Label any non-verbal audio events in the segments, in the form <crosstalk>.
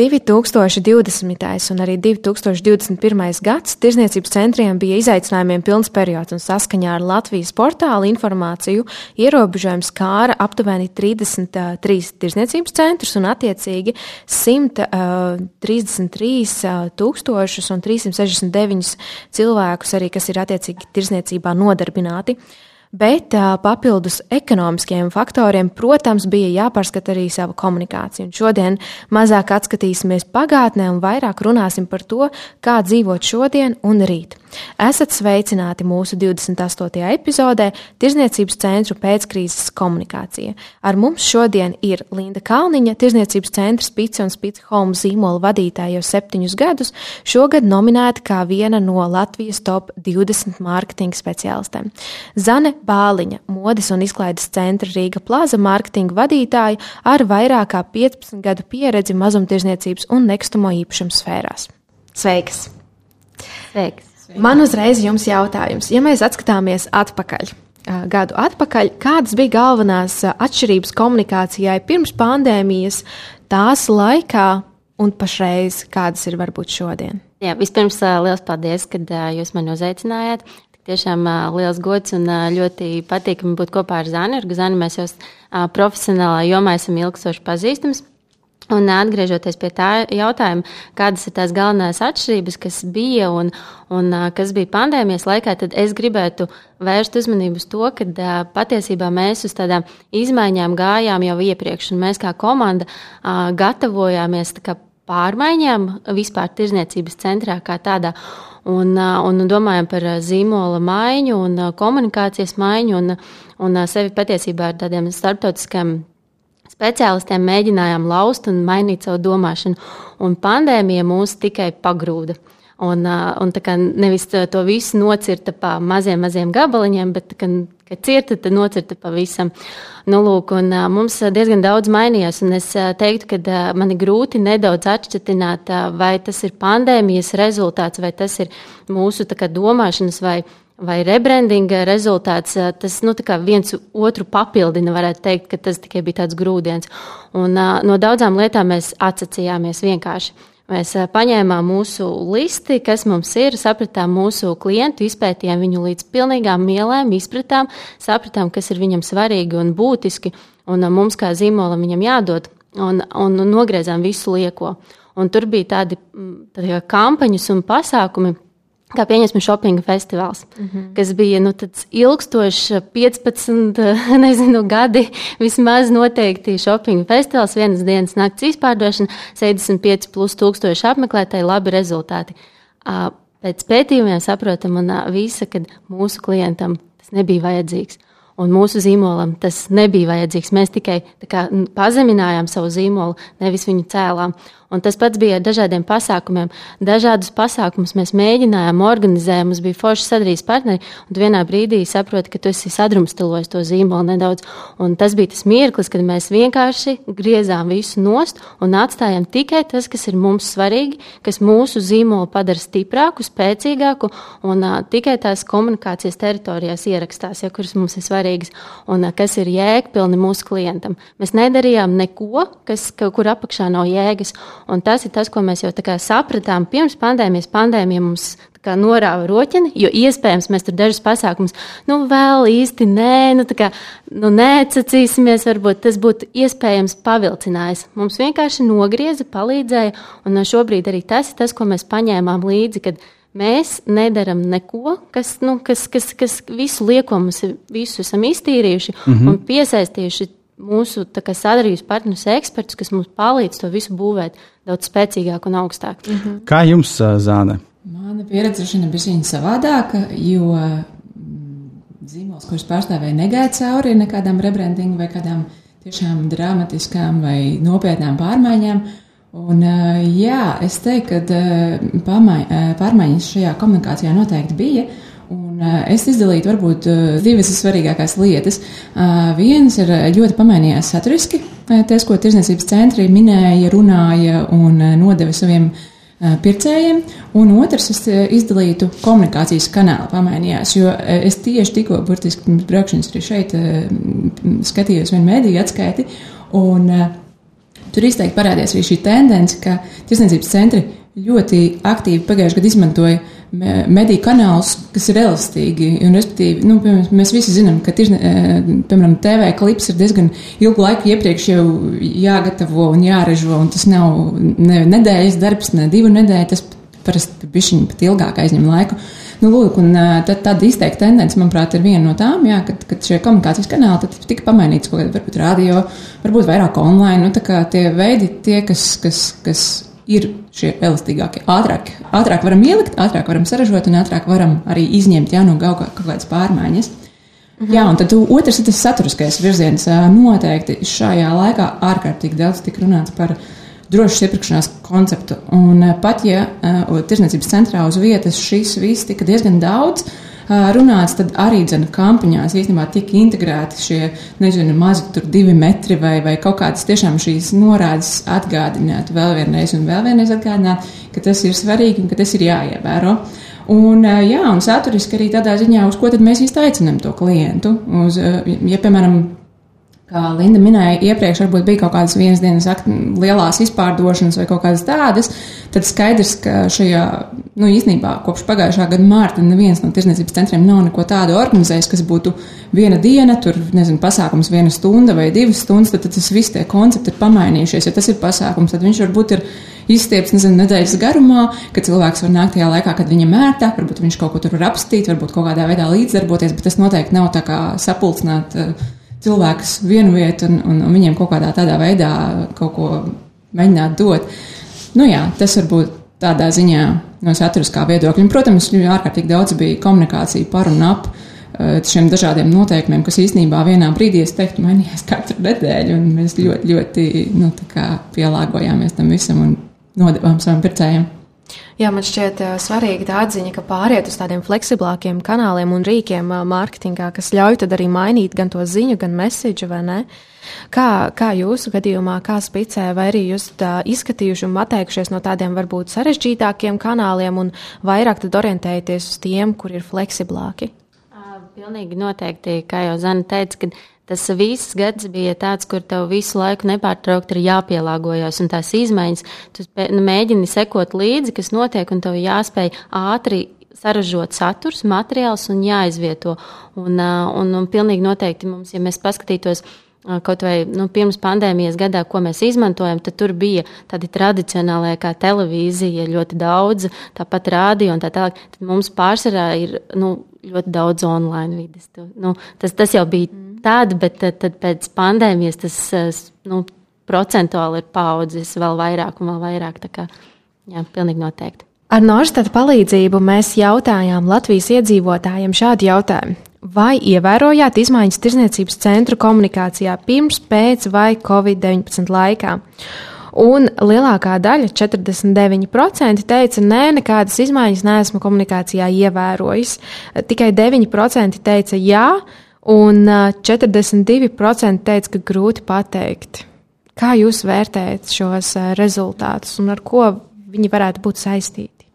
2020. un arī 2021. gads tirzniecības centriem bija izaicinājumiem pilns periods, un saskaņā ar Latvijas portāla informāciju ierobežojums kāra aptuveni 33 tirzniecības centrus un attiecīgi 133 tūkstošus un 369 cilvēkus arī, kas ir attiecīgi tirzniecībā nodarbināti. Bet papildus ekonomiskiem faktoriem, protams, bija jāpārskata arī sava komunikācija. Un šodien mazāk atskatīsimies pagātnē un vairāk runāsim par to, kā dzīvot šodien un rīt. Esat sveicināti mūsu 28. epizodē Tirzniecības centru pēckrīzes komunikācija. Ar mums šodien ir Linda Kalniņa, Tirzniecības centra Spice un Spice Home zīmola vadītāja jau septiņus gadus, šogad nominēta kā viena no Latvijas top 20 mārketinga speciālistēm. Zane Bāliņa, modes un izklaides centra Rīga Plaza mārketinga vadītāja ar vairāk kā 15 gadu pieredzi mazumtirdzniecības un nekustamo īpašumu sfērās. Sveiks! Sveiks! Man uzreiz jums jautājums, ja mēs atskatāmies atpakaļ. Gadu atpakaļ, kādas bija galvenās atšķirības komunikācijai pirms pandēmijas, tās laikā un pašreiz, kādas ir varbūt šodien? Jā, vispirms liels paldies, ka jūs mani uzaicinājāt. Tiešām liels gods un ļoti patīkami būt kopā ar Zani. Ar Zani mēs jau profesionālā jomā esam ilgstoši pazīstams. Un atgriežoties pie tā jautājuma, kādas ir tās galvenās atšķirības, kas bija un, un kas bija pandēmijas laikā, tad es gribētu vērst uzmanību uz to, ka patiesībā mēs uz tādām izmaiņām gājām jau iepriekš, un mēs kā komanda gatavojāmies kā pārmaiņām vispār tirzniecības centrā kā tādā. Un, un domājam par zīmola maiņu un komunikācijas maiņu un, un sevi patiesībā ar tādiem starptautiskiem speciālistiem mēģinājām laust un mainīt savu domāšanu, un pandēmija mūs tikai pagrūda. Un, un tā kā nevis to visu nocirta pa maziem, maziem gabaliņiem, bet kad, kad cirta, tad nocirta pavisam. Nu, lūk, un, mums diezgan daudz mainījās, un es teiktu, ka man ir grūti nedaudz atšķirt, vai tas ir pandēmijas rezultāts, vai tas ir mūsu kā, domāšanas vai vai rebrandinga rezultāts, tas nu, viens otru papildina. Varētu teikt, ka tas tikai bija tāds grūdienis. Un, no daudzām lietām mēs atsacījāmies vienkārši. Mēs paņēmām mūsu listi, kas mums ir, sapratām mūsu klientu, izpētījām viņu līdz pilnīgām mielēm, izpratām, sapratām, kas ir viņam svarīgi un būtiski, un mums kā zīmolam viņam jādod, un, un, nogriezām visu lieko. Un tur bija tādi, tādi kampaņas un pasākumi Kā pieņemsim, shopping festivāls, mm -hmm. kas bija nu, ilgstošs, 15 <laughs> nezinu, gadi. Vismaz noteikti shopping festivāls, vienas dienas nakts izpārdošana, 75 plus tūkstoši apmeklētāji, labi rezultāti. Pēc pētījumiem saprotam, un visa, ka mūsu klientam tas nebija vajadzīgs. Un mūsu zīmolam tas nebija vajadzīgs. Mēs tikai kā, pazeminājām savu zīmolu, nevis viņu cēlām. Un tas pats bija ar dažādiem pasākumiem. Dažādus pasākumus mēs mēģinājām, organizējām, mums bija forši sadarbības partneri, un vienā brīdī saproti, ka tu esi sadrumstalojis to zīmolu nedaudz. Un tas bija tas mirklis, kad mēs vienkārši griezām visu nost un atstājām tikai tas, kas ir mums svarīgi, kas mūsu zīmolu padara stiprāku, spēcīgāku un uh, tikai tās komunikācijas teritorijās ierakstās, ja, kuras mums ir svarīgas un uh, kas ir jēgpilni mūsu klientam. Mēs nedarījām neko, kas, kur apakšā nav jēgas. Un tas ir tas, ko mēs jau sapratām pirms pandēmijas. Pandēmija mums kā, norāva roķini, jo iespējams mēs tur dažus pasākumus, nu, vēl īsti nē, nu, tā kā, nu, neatsacīsimies, varbūt tas būtu iespējams pavilcinājis. Mums vienkārši nogrieza, palīdzēja, un šobrīd arī tas ir tas, ko mēs paņēmām līdzi, kad mēs nedaram neko, kas, nu, kas, kas, kas visu lieko mums visu esam iztīrījuši mm -hmm. un piesaistījuši mūsu sadarbības partnerus, ekspertus, kas mums palīdz to visu būvēt daudz spēcīgāk un augstāk. Mm -hmm. Kā jums, Zāne? Mana pieredze šodien ir bijusi savādāka, jo mm, zīmols, kurus pārstāvēja, negāja cauri nekādām rebrandingu vai kādām tiešām dramatiskām vai nopietnām pārmaiņām. Un, jā, es teiktu, ka pārmaiņas šajā komunikācijā noteikti bija. Un es izdalītu varbūt divas svarīgākās lietas. Viens ir ļoti pamainījās saturiski, tas, ko tirzniecības centri minēja, runāja un nodeva saviem pircējiem, un otrs es izdalītu komunikācijas kanālu pamainījās, jo es tieši tikko, burtiski pirms braukšanas arī šeit skatījos vienu mēdīju atskaiti, un tur izteikti parādījās arī šī tendence, ka tirsniecības centri ļoti aktīvi pagājušajā gadā izmantoja mediju kanālus, kas ir elastīgi. Un, respektīvi, nu, piemēram, mēs visi zinām, ka tirzne, piemēram, TV klips ir diezgan ilgu laiku iepriekš jau jāgatavo un jāražo, un tas nav ne nedēļas darbs, ne divu nedēļu, tas parasti bišķiņi pat ilgāk aizņem laiku. Nu, lūk, un tad, tāda izteikta tendence, manuprāt, ir viena no tām, jā, kad, kad šie komunikācijas kanāli tika pamainīts kaut kādā, varbūt radio, varbūt vairāk online, nu, tā kā tie veidi, tie, kas, kas, kas ir šie elastīgākie. Ātrāk, ātrāk varam ielikt, ātrāk varam saražot un ātrāk varam arī izņemt ja, no kaut kādas pārmaiņas. Mhm. Jā, un tad otrs ir tas saturiskais virziens. Noteikti šajā laikā ārkārtīgi daudz tika runāts par drošas iepirkšanās konceptu. Un pat ja tirsniecības centrā uz vietas šis viss tika diezgan daudz, uh, runāts, tad arī dzene kampaņās īstenībā tika integrēti šie, nezinu, mazi tur divi metri vai, vai kaut kādas tiešām šīs norādes atgādināt vēl vienreiz un vēl vienreiz atgādināt, ka tas ir svarīgi un ka tas ir jāievēro. Un, jā, un saturiski arī tādā ziņā, uz ko tad mēs īsti aicinām to klientu. Uz, ja, piemēram, Kā Linda minēja, iepriekš varbūt bija kaut kādas vienas dienas lielās izpārdošanas vai kaut kādas tādas, tad skaidrs, ka šajā, nu, īstenībā kopš pagājušā gada mārta neviens no tirzniecības centriem nav neko tādu organizējis, kas būtu viena diena, tur, nezinu, pasākums viena stunda vai divas stundas, tad, tad tas viss tie koncepti ir pamainījušies. Ja tas ir pasākums, tad viņš varbūt ir izstieps, nezinu, nedēļas garumā, ka cilvēks var nākt tajā laikā, kad viņam ērtāk, varbūt viņš kaut ko tur var apstīt, varbūt kaut kādā veidā līdzdarboties, bet tas noteikti nav tā kā sapulcināt. Uh, cilvēkus vienu vietu un, un, un viņiem kaut kādā tādā veidā kaut ko mēģināt dot. Nu jā, tas varbūt tādā ziņā no saturiskā viedokļa. Un, protams, ārkārtīgi daudz bija komunikācija par un ap uh, šiem dažādiem noteikumiem, kas īstenībā vienā brīdī, es teiktu, mainījās katru nedēļu, un mēs ļoti, ļoti nu, pielāgojāmies tam visam un nodevām savam pircējiem. Jā, man šķiet svarīga tā atziņa, ka pāriet uz tādiem fleksiblākiem kanāliem un rīkiem mārketingā, kas ļauj tad arī mainīt gan to ziņu, gan mēsīju, vai ne? Kā, kā jūsu gadījumā, kā spicē, vai arī jūs izskatījuši un atteikušies no tādiem varbūt sarežģītākiem kanāliem un vairāk tad orientējaties uz tiem, kur ir fleksiblāki? Pilnīgi noteikti, kā jau Zana teica, ka Tas viss gads bija tāds, kur tev visu laiku nepārtraukti ir jāpielāgojas, un tās izmaiņas, tu nu, mēģini sekot līdzi, kas notiek, un tev jāspēj ātri saražot saturs, materiāls un jāizvieto. Un, un, un pilnīgi noteikti mums, ja mēs paskatītos, kaut vai nu, pirms pandēmijas gadā, ko mēs izmantojam, tad tur bija tādi tradicionālie kā televīzija, ļoti daudz, tāpat rādio un tā tālāk. Tad mums pārsvarā ir nu, ļoti daudz online vidas. Nu, tas, tas jau bija tad, bet tad, tad pēc pandēmijas tas nu, procentuāli ir paudzis vēl vairāk un vēl vairāk. Kā, jā, pilnīgi noteikti. Ar Norstata palīdzību mēs jautājām Latvijas iedzīvotājiem šādu jautājumu. Vai ievērojāt izmaiņas tirzniecības centru komunikācijā pirms, pēc vai Covid-19 laikā? Un lielākā daļa, 49%, teica, nē, nekādas izmaiņas neesmu komunikācijā ievērojis. Tikai 9% teica, jā, un 42% teica, ka grūti pateikt. Kā jūs vērtējat šos rezultātus un ar ko viņi varētu būt saistīti?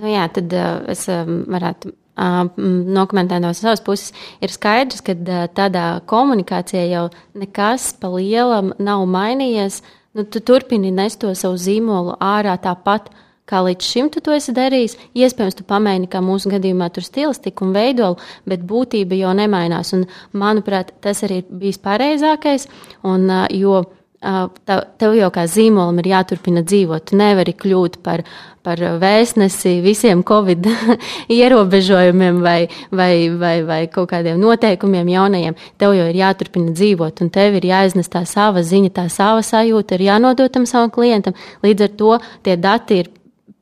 Nu jā, tad es varētu nokomentēt no savas puses. Ir skaidrs, ka tādā komunikācijā jau nekas pa lielam nav mainījies. Nu, tu turpini nest to savu zīmolu ārā tāpat. Uh, kā līdz šim tu to esi darījis. Iespējams, tu pamēģini, kā mūsu gadījumā, tur stilistiku un veidolu, bet būtība jau nemainās. Un, manuprāt, tas arī ir bijis pareizākais. Un, jo tev jau kā zīmolam ir jāturpina dzīvot. Tu nevari kļūt par, par vēstnesi visiem covid <laughs> ierobežojumiem vai, vai, vai, vai kaut kādiem noteikumiem jaunajiem. Tev jau ir jāturpina dzīvot, un tev ir jāiznes tā sava ziņa, tā sava sajūta, ir jānodot tam savam klientam. Līdz ar to tie dati ir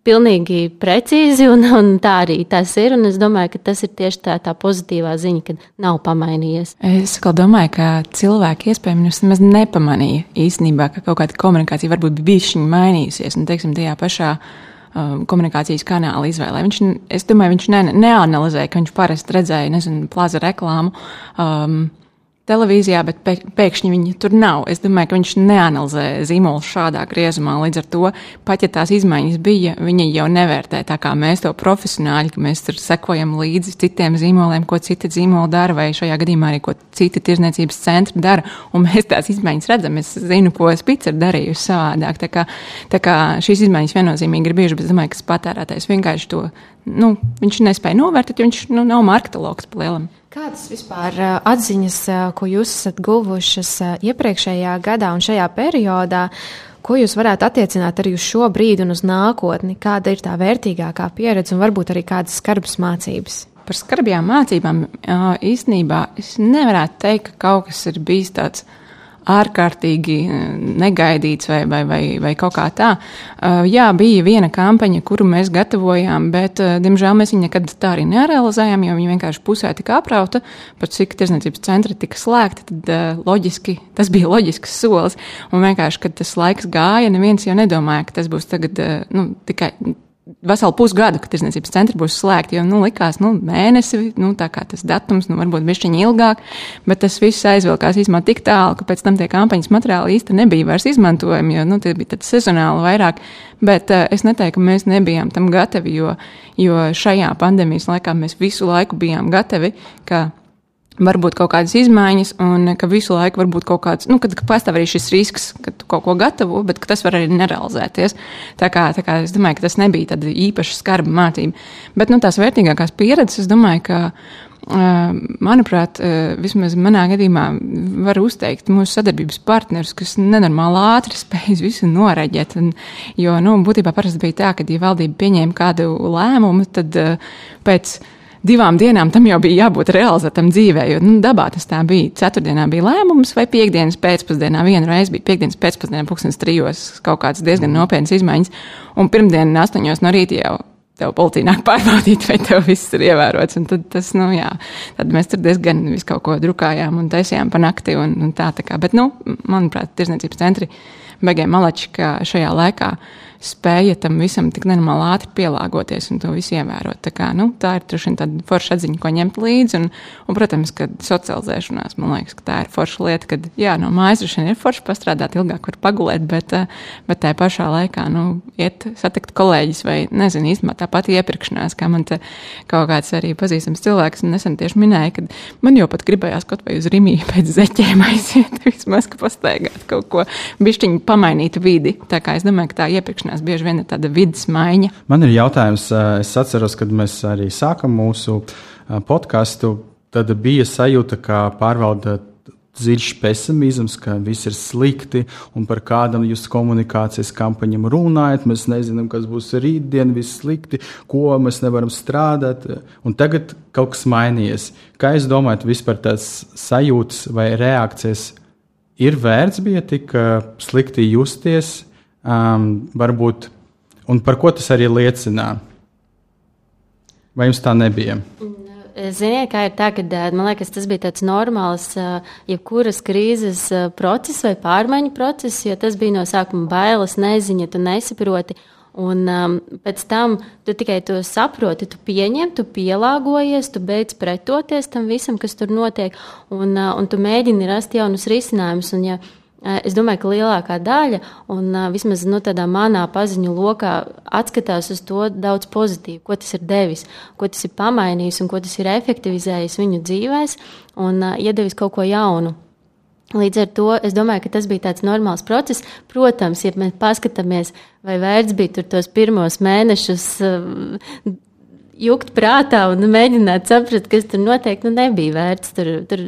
pilnīgi precīzi, un, <laughs> un tā arī tas ir. Es domāju, ka tas ir tieši tā, tā pozitīvā ziņa, ka nav pamainījies. Es domāju, ka cilvēki iespējams nemaz nepamanīja īstenībā, ka kaut kāda komunikācija varbūt bija bijusi mainījusies. Un, teiksim, tajā pašā um, komunikācijas kanāla izvēlē. Viņš, es domāju, viņš ne, neanalizēja, ka viņš parasti redzēja, nezinu, plaza reklāmu. Um, televīzijā, bet pēkšņi viņi tur nav. Es domāju, ka viņš neanalizē zīmolu šādā griezumā. Līdz ar to, pat ja tās izmaiņas bija, viņi jau nevērtē tā kā mēs to profesionāļi, ka mēs tur sekojam līdzi citiem zīmoliem, ko citi zīmoli dara, vai šajā gadījumā arī ko citi tirzniecības centri dara. Un mēs tās izmaiņas redzam. Es zinu, ko Spits ir darījusi savādāk. Tā kā, tā kā šīs izmaiņas viennozīmīgi ir bijušas, bet es domāju, ka patērētājs vienkārši to nu, nespēja novērtēt, jo viņš nu, nav marketologs pa lielam. Kādas vispār atziņas, ko jūs esat guvušas iepriekšējā gadā un šajā periodā, ko jūs varētu attiecināt arī uz šo brīdi un uz nākotni? Kāda ir tā vērtīgākā pieredze un varbūt arī kādas skarbas mācības? Par skarbajām mācībām īstenībā es nevarētu teikt, ka kaut kas ir bijis tāds ārkārtīgi eh, negaidīts vai, vai, vai, vai kaut kā tā. Eh, jā, bija viena kampaņa, kuru mēs gatavojām, bet, eh, diemžēl, mēs viņu nekad tā arī nerealizējām, jo viņa vienkārši pusē tika aprauta, pat cik tirzniecības centri tika slēgti, tad loģiski, tas bija loģisks solis. Un vienkārši, kad tas laiks gāja, neviens jau nedomāja, ka tas būs tagad nu, tikai veselu pusgadu, kad tirsniecības centri būs slēgti. Jo, nu, likās, nu, mēnesi, nu, tā kā tas datums, nu, varbūt bišķiņi ilgāk, bet tas viss aizvilkās īstenībā tik tālu, ka pēc tam tie kampaņas materiāli īsti nebija vairs izmantojami, jo, nu, tie bija sezonāli vairāk. Bet uh, es neteiktu, ka mēs nebijām tam gatavi, jo, jo šajā pandēmijas laikā mēs visu laiku bijām gatavi, ka var būt kaut kādas izmaiņas, un ka visu laiku var būt kaut kāds, nu, kad pastāv arī šis risks, ka tu kaut ko gatavo, bet tas var arī nerealizēties. Tā kā, tā kā es domāju, ka tas nebija tāda īpaša skarba mācība. Bet nu, tās vērtīgākās pieredzes, es domāju, ka. Manuprāt, vismaz manā gadījumā var uzteikt mūsu sadarbības partnerus, kas nenormāli ātri spēj visu noraģēt. Un, jo, nu, būtībā parasti bija tā, ka, ja valdība pieņēma kādu lēmumu, tad pēc divām dienām tam jau bija jābūt realizētam dzīvē. Jo nu, dabā tas tā bija. Ceturtdienā bija lēmums, vai piekdienas pēcpusdienā vienu reizi bija piekdienas pēcpusdienā, pūkstens trijos kaut kādas diezgan nopietnas izmaiņas. Un pirmdien, astoņos no rīta jau tev policija nāk <laughs> pārbaudīt, vai tev viss ir ievērots. Un tad, tas, nu, jā, tad mēs tur diezgan visu kaut ko drukājām un taisījām pa nakti. Un, un tā, tā kā. Bet, nu, manuprāt, tirzniecības centri beigās malači, ka šajā laikā spēja tam visam tik nenormāli ātri pielāgoties un to visu ievērot. Tā, kā, nu, tā ir droši vien tāda forša atziņa, ko ņemt līdzi. Un, un, protams, ka socializēšanās, man liekas, ka tā ir forša lieta, kad, jā, no mājas droši vien ir forši pastrādāt, ilgāk var pagulēt, bet, eh, bet tā pašā laikā, nu, iet satikt kolēģis vai, nezinu, īstenībā tā pati iepirkšanās, kā man te kaut kāds arī pazīstams cilvēks nesen tieši minēja, ka man jau pat gribējās kaut vai uz Rimiju pēc zeķēm <laughs> aiziet, vismaz, ka pastaigāt kaut ko, bišķiņu pamainīt vidi. Tā kā es domāju, ka tā iepirkšanās iepirkšanās bieži vien ir tāda vidas maiņa. Man ir jautājums, es atceros, kad mēs arī sākam mūsu podkāstu, tad bija sajūta, ka pārvalda dziļš pesimisms, ka viss ir slikti un par kādam jūs komunikācijas kampaņam runājat. Mēs nezinām, kas būs rītdien, viss slikti, ko mēs nevaram strādāt. Un tagad kaut kas mainījies. Kā jūs domājat, vispār tāds sajūtas vai reakcijas ir vērts bija tik slikti justies? Um, varbūt, un par ko tas arī liecina? Vai jums tā nebija? Ziniet, kā ir tā, ka man liekas, tas bija tāds normāls, jebkuras krīzes process vai pārmaiņu process, jo tas bija no sākuma bailes, neziņa, tu nesaproti. Un um, pēc tam tu tikai to saproti, tu pieņem, tu pielāgojies, tu beidz pretoties tam visam, kas tur notiek, un, uh, un tu mēģini rast jaunus risinājumus. Un, ja Es domāju, ka lielākā daļa, un vismaz nu, tādā manā paziņu lokā, atskatās uz to daudz pozitīvu, ko tas ir devis, ko tas ir pamainījis un ko tas ir efektivizējis viņu dzīvēs un iedevis kaut ko jaunu. Līdz ar to es domāju, ka tas bija tāds normāls process. Protams, ja mēs paskatāmies, vai vērts bija tur tos pirmos mēnešus jukt prātā un mēģināt saprast, kas tur notiek, nu nebija vērts. Tur, tur,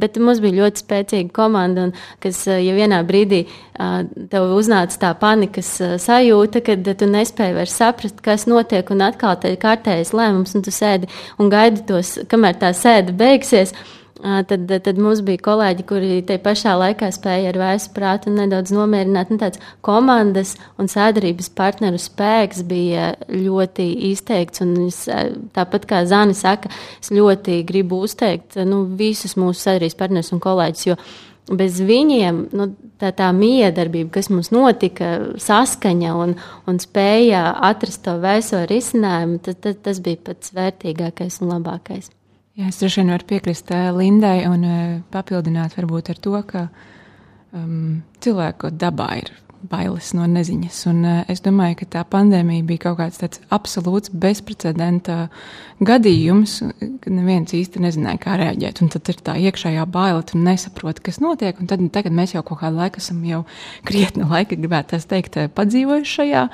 bet mums bija ļoti spēcīga komanda, un, kas, ja vienā brīdī tev uznāca tā panikas sajūta, kad tu nespēji vairs saprast, kas notiek, un atkal te ir kārtējs lēmums, un tu sēdi un gaidi tos, kamēr tā sēde beigsies. Tad, tad mums bija kolēģi, kuri te pašā laikā spēja ar vēsu prātu nedaudz nomierināt. Un tāds komandas un sēdarības partneru spēks bija ļoti izteikts. Es, tāpat kā Zani saka, es ļoti gribu uzteikt nu, visus mūsu sēdarības partnerus un kolēģus, jo bez viņiem nu, tā, tā miedarbība, kas mums notika, saskaņa un, un spēja atrast to vēso risinājumu, tad, tad tas bija pats vērtīgākais un labākais. Jā, es droši vien varu piekrist uh, Lindai un uh, papildināt varbūt ar to, ka um, cilvēku dabā ir bailes no neziņas. Un, uh, es domāju, ka tā pandēmija bija kaut kāds tāds absolūts bezprecedenta gadījums, kad neviens īsti nezināja, kā reaģēt. Un tad ir tā iekšējā baila, tu nesaproti, kas notiek. Un tad, tagad mēs jau kaut kādu laiku esam jau krietni laika, gribētu teikt, padzīvojuši šajā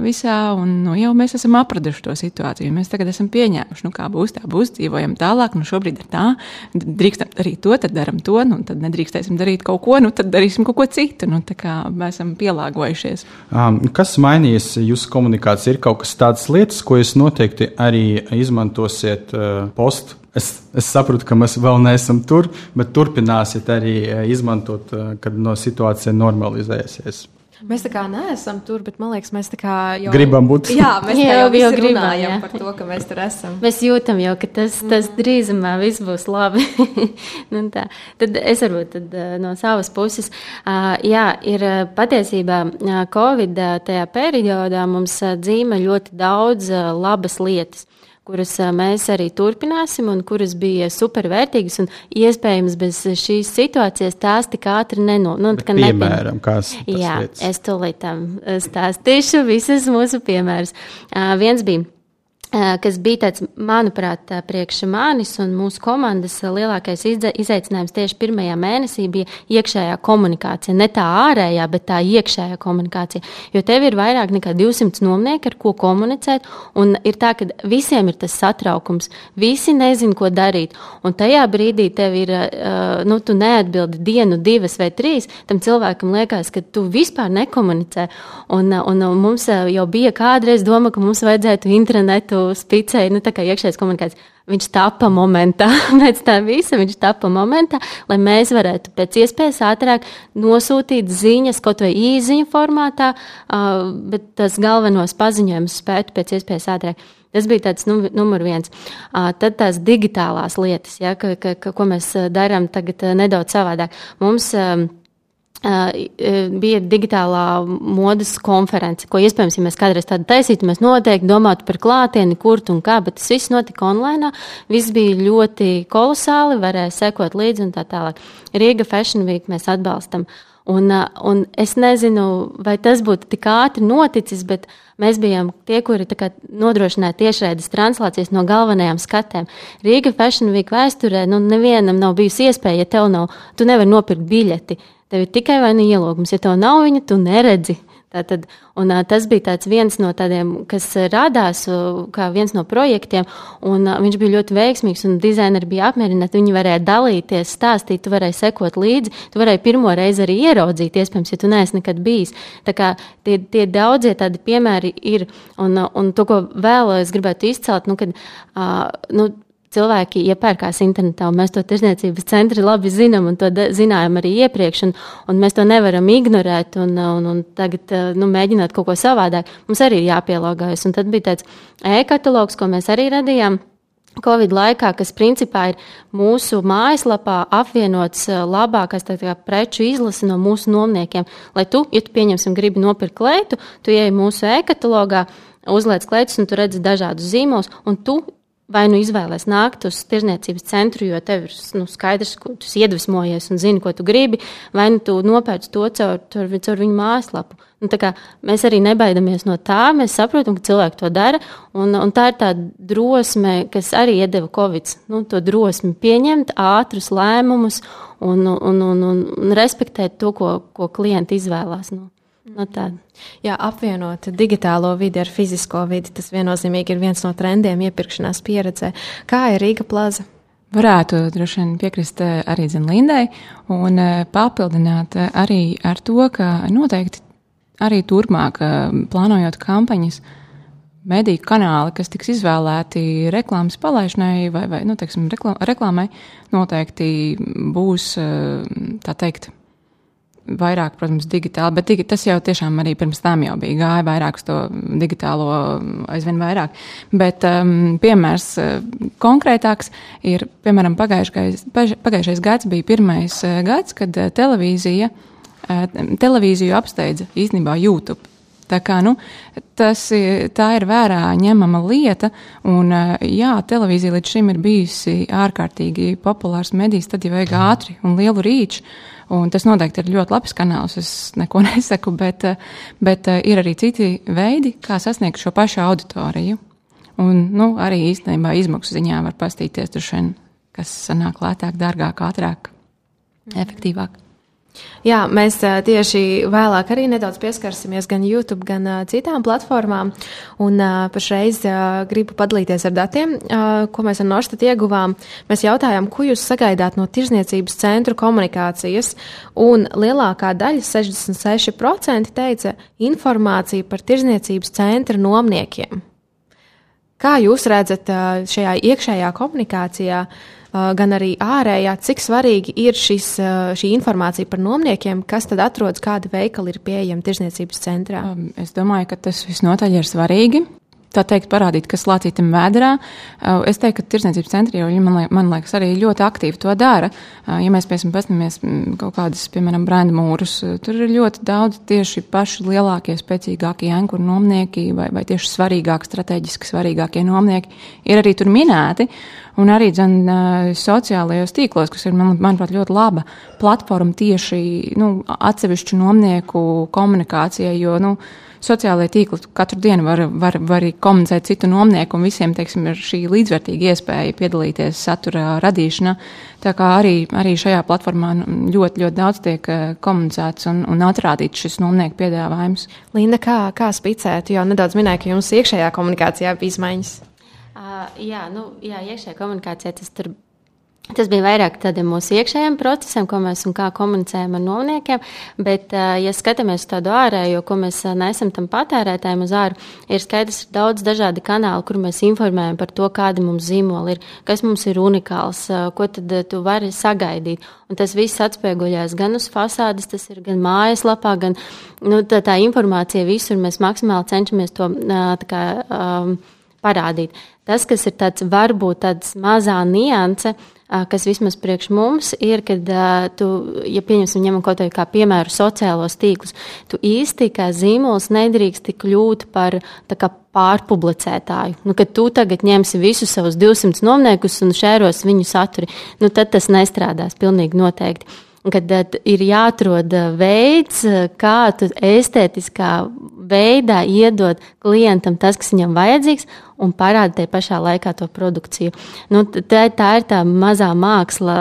visā, un nu, jau mēs esam apraduši to situāciju. Mēs tagad esam pieņēmuši, nu kā būs, tā būs, dzīvojam tālāk, nu šobrīd ir tā, drīkstam darīt to, tad daram to, nu tad nedrīkstēsim darīt kaut ko, nu tad darīsim kaut ko citu. Nu, tā kā mēs esam pielāgojušies. Um, kas mainījies jūsu komunikācijā? Ir kaut kas tāds lietas, ko jūs noteikti arī izmantosiet uh, postu Es, es saprotu, ka mēs vēl neesam tur, bet turpināsiet arī izmantot, kad no situācija normalizēsies. Mēs tā kā neesam tur, bet man liekas, mēs tā kā jau gribam būt. Jā, mēs jā, jau, jau gribam jā. par to, ka mēs tur esam. Mēs jūtam jau, ka tas, tas mm. drīzumā viss būs labi. <laughs> nu, tā. tad es varbūt tad, no savas puses, uh, jā, ir patiesībā Covid tajā periodā mums dzīme ļoti daudz labas lietas kuras mēs arī turpināsim un kuras bija supervērtīgas un iespējams bez šīs situācijas tās tik ātri neno. Nu, piemēram, kas Jā, lietas? es tūlīt tam stāstīšu visas mūsu piemērus. Uh, viens bija kas bija tāds, manuprāt, priekš manis un mūsu komandas lielākais izaicinājums tieši pirmajā mēnesī bija iekšējā komunikācija. Ne tā ārējā, bet tā iekšējā komunikācija. Jo tev ir vairāk nekā 200 nomnieki, ar ko komunicēt, un ir tā, ka visiem ir tas satraukums. Visi nezin, ko darīt. Un tajā brīdī tev ir, nu, tu neatbildi dienu, divas vai trīs, tam cilvēkam liekas, ka tu vispār nekomunicē. Un, un mums jau bija kādreiz doma, ka mums vajadzētu internetu spicēja, nu, tā kā iekšējais komunikācijas. Viņš tapa momentā, <laughs> pēc tā visa viņš tapa momentā, lai mēs varētu pēc iespējas ātrāk nosūtīt ziņas, kaut vai īziņu formātā, bet tas galvenos paziņojumus spētu pēc iespējas ātrāk. Tas bija tāds nu, numur viens. Tad tās digitālās lietas, ja, ka, ka, ka, ko mēs darām tagad nedaudz savādāk. Mums bija digitālā modes konference, ko iespējams, ja mēs kādreiz tādu taisītu, mēs noteikti domātu par klātieni, kur un kā, bet tas viss notika online. Viss bija ļoti kolosāli, varēja sekot līdzi un tā tālāk. Riga Fashion Week mēs atbalstam. Un, un es nezinu, vai tas būtu tik ātri noticis, bet mēs bijām tie, kuri nodrošināja tiešraides translācijas no galvenajām skatēm. Rīga Fashion Week vēsturē nu, nevienam nav bijusi iespēja, ja tev nav, tu nevari nopirkt biļeti. Tev ir tikai vai nu ielūgums, ja tev nav viņa, tu neredzi. Tātad, un, tas bija viens no tādiem, kas radās kā viens no projektiem, un viņš bija ļoti veiksmīgs, un dizaineri bija apmierināti. Viņi varēja dalīties, stāstīt, tu varēji sekot līdzi, tu varēji pirmo reizi arī ieraudzīt, iespējams, ja tu neesi nekad bijis. Tā kā tie, tie daudzie tādi piemēri ir, un, un to, ko vēl es gribētu izcelt, nu, kad, uh, nu, cilvēki iepērkās internetā, un mēs to tirzniecības centri labi zinām, un to zinājām arī iepriekš, un, un mēs to nevaram ignorēt, un, un, un tagad nu, mēģināt kaut ko savādāk. Mums arī ir jāpielāgojas, un tad bija tāds e-katalogs, ko mēs arī radījām. Covid laikā, kas principā ir mūsu mājaslapā apvienots labākais kā, preču izlase no mūsu nomniekiem. Lai tu, ja tu pieņemsim, gribi nopirkt kleitu, tu ieej mūsu e-katalogā, uzliec kleitus, un tu redzi dažādus zīmolus, un tu vai nu izvēlēsies nākt uz tirzniecības centru, jo tev ir nu, skaidrs, ko tu iedvesmojies un zini, ko tu gribi, vai nu tu nopērci to caur, caur, caur viņu mājaslapu. Nu, mēs arī nebaidamies no tā, mēs saprotam, ka cilvēki to dara, un, un tā ir tā drosme, kas arī iedeva Covid. Nu, to drosmi pieņemt ātrus lēmumus un, un, un, un, un respektēt to, ko, ko klienti izvēlās. Nu. No tāda. Jā, apvienot digitālo vidi ar fizisko vidi, tas viennozīmīgi ir viens no trendiem iepirkšanās pieredzē. Kā ir Rīga plaza? Varētu droši vien piekrist eh, arī Zinlindai un eh, papildināt eh, arī ar to, ka noteikti arī turpmāk plānojot kampaņas, mediju kanāli, kas tiks izvēlēti reklāmas palaišanai vai, vai nu, teiksim, reklāmai, noteikti būs tā teikt vairāk, protams, digitāli, bet tas jau tiešām arī pirms tam jau bija gāja vairāk uz to digitālo aizvien vairāk. Bet um, piemērs uh, konkrētāks ir, piemēram, pagājušais, pagājušais gads bija pirmais uh, gads, kad uh, televīzija, televīziju apsteidza īstenībā YouTube. Tā, kā, nu, tas, tā ir vērā ņemama lieta, un jā, televīzija līdz šim ir bijusi ārkārtīgi populārs medijs, tad jau vajag ātri un lielu rīču. Un tas noteikti ir ļoti labs kanāls. Es neko <laughs> nesaku, bet, bet eh, ir arī citi veidi, kā sasniegt šo pašu auditoriju. Un nu, arī īstenībā izmaksu ziņā var pastīties, vien, kas sanāk lētāk, dārgāk, ātrāk, efektīvāk. Jā, mēs tieši vēlāk arī nedaudz pieskarsimies gan YouTube, gan citām platformām. Un pašreiz gribu padalīties ar datiem, ko mēs ar Norstat ieguvām. Mēs jautājām, ko jūs sagaidāt no tirzniecības centru komunikācijas, un lielākā daļa, 66%, teica informāciju par tirzniecības centra nomniekiem. Kā jūs redzat šajā iekšējā komunikācijā? Gan arī ārējā, cik svarīgi ir šis, šī informācija par nomniekiem, kas tad atrodas, kādi veikali ir pieejami tirzniecības centrā? Es domāju, ka tas visnotaļ ir svarīgi tā teikt, parādīt, kas lācītam vēdā. Uh, es teiktu, ka tirsniecības centri jau, man, man liekas, arī ļoti aktīvi to dara. Uh, ja mēs, piemēram, paskatāmies mm, kaut kādas, piemēram, brenda mūrus, uh, tur ir ļoti daudz tieši paši lielākie, spēcīgākie ankuru nomnieki vai, vai tieši svarīgākie, strateģiski svarīgākie nomnieki ir arī tur minēti. Un arī dzen, sociālajos tīklos, kas ir, man, manuprāt, ļoti laba platforma tieši nu, atsevišķu nomnieku komunikācijai, jo, nu, sociālajie tīkli katru dienu var, var, var komunicēt citu nomnieku, un visiem, teiksim, ir šī līdzvērtīga iespēja piedalīties satura radīšanā. Tā kā arī, arī šajā platformā nu, ļoti, ļoti daudz tiek eh, komunicēts un, un atrādīts šis nomnieku piedāvājums. Linda, kā, kā spicēt, jo nedaudz minēja, ka jums iekšējā komunikācijā bija izmaiņas. Uh, jā, nu, jā, iekšējā komunikācijā tas tur Tas bija vairāk tādiem mūsu iekšējiem procesiem, ko mēs un kā komunicējam ar novniekiem, bet, ja skatāmies tādu ārējo, ko mēs nesam tam patērētājiem uz āru, ir skaidrs, ir daudz dažādi kanāli, kur mēs informējam par to, kādi mums zīmoli ir, kas mums ir unikāls, ko tad tu vari sagaidīt. Un tas viss atspieguļās gan uz fasādes, tas ir gan mājaslapā, gan nu, tā, tā informācija visur. Mēs maksimāli cenšamies to kā, um, parādīt. Tas, kas ir tāds varbūt tāds mazā nianse, uh, kas vismaz priekš mums ir, kad tu, ja pieņemsim ņemam kaut kā piemēru sociālos tīklus, tu īsti kā zīmols nedrīkst kļūt par tā kā pārpublicētāju. Nu, kad tu tagad ņemsi visus savus 200 nomniekus un šēros viņu saturi, nu, tad tas nestrādās pilnīgi noteikti kad ir jāatrod veids, kā estētiskā veidā iedod klientam tas, kas viņam vajadzīgs, un parāda tajā pašā laikā to produkciju. Nu, tā, tā ir tā mazā māksla